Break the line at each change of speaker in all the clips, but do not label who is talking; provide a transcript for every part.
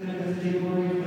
Let us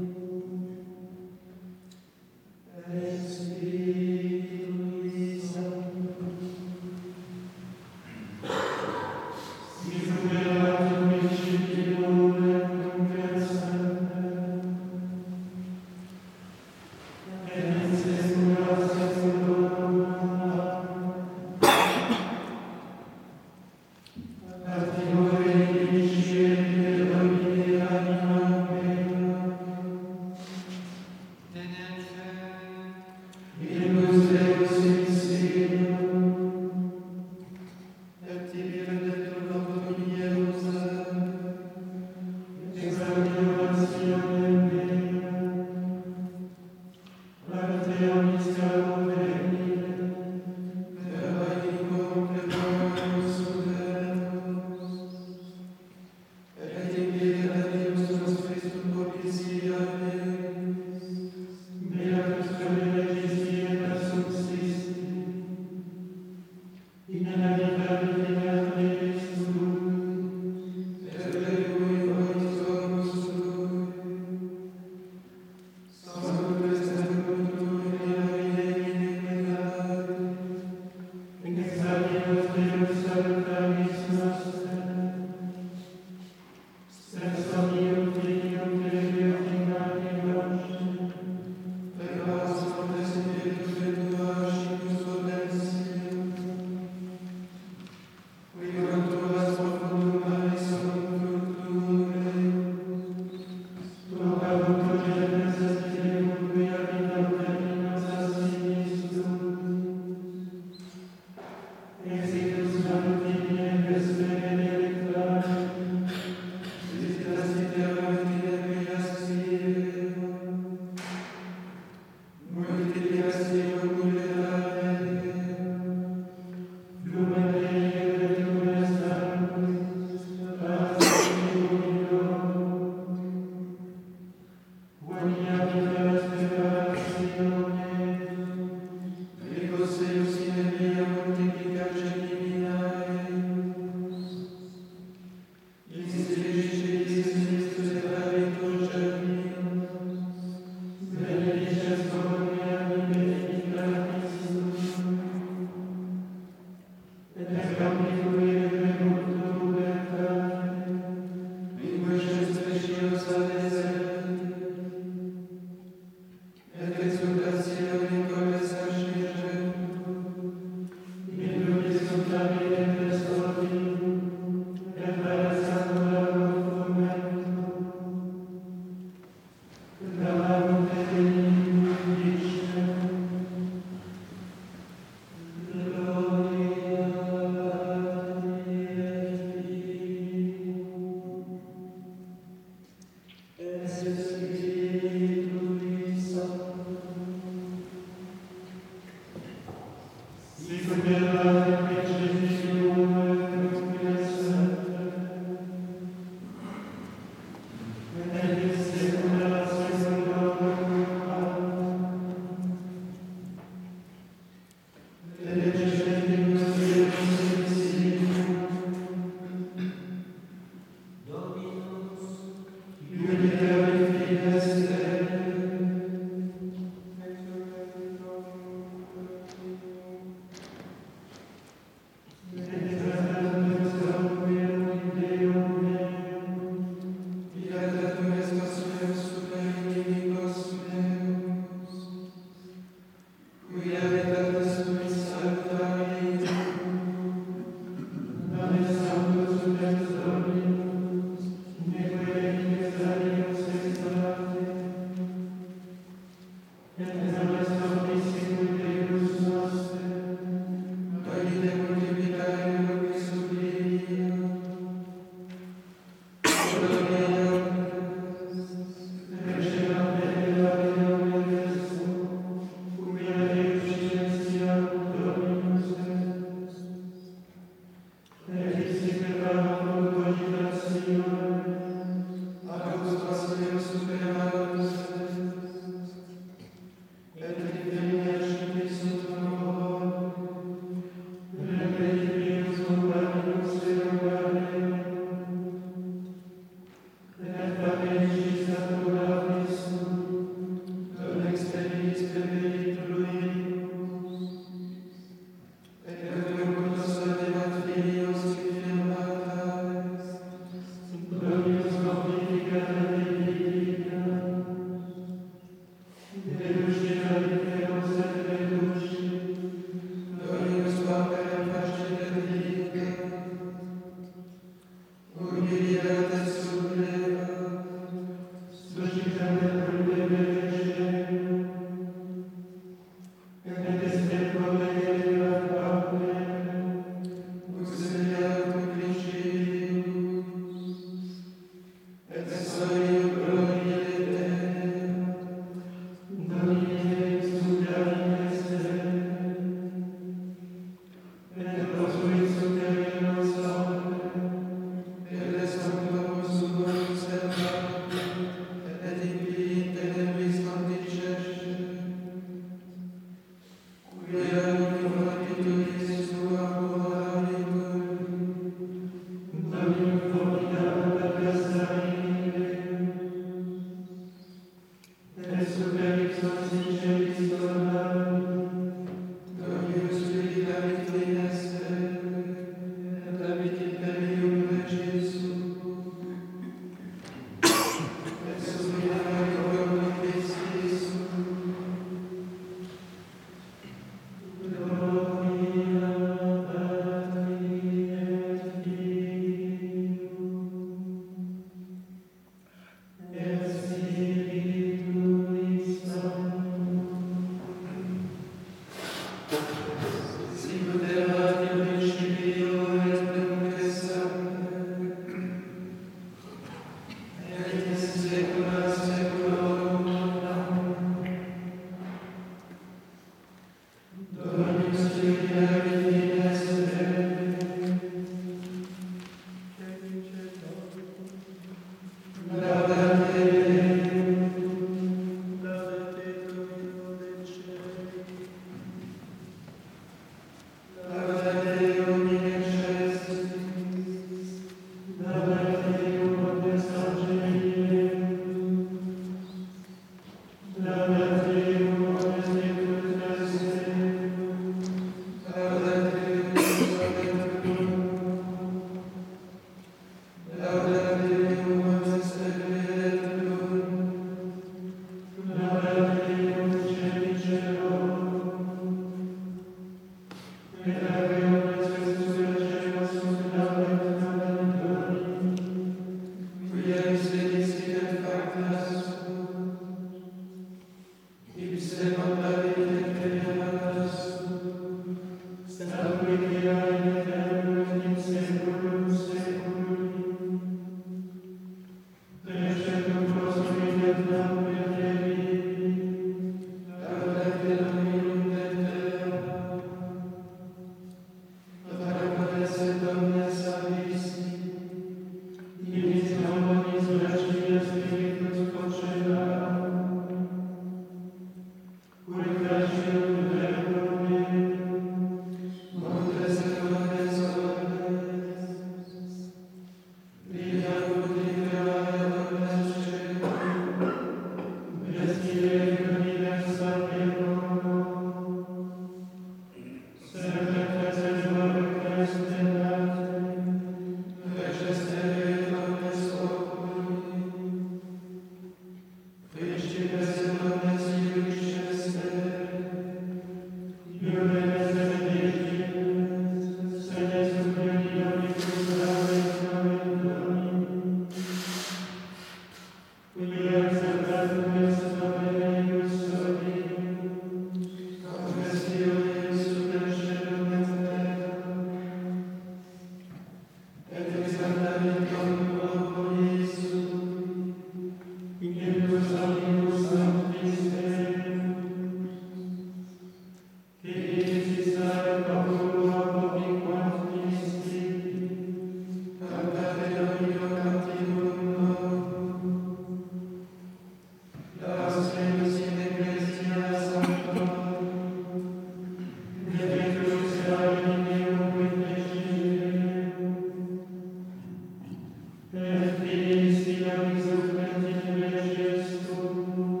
Jesus.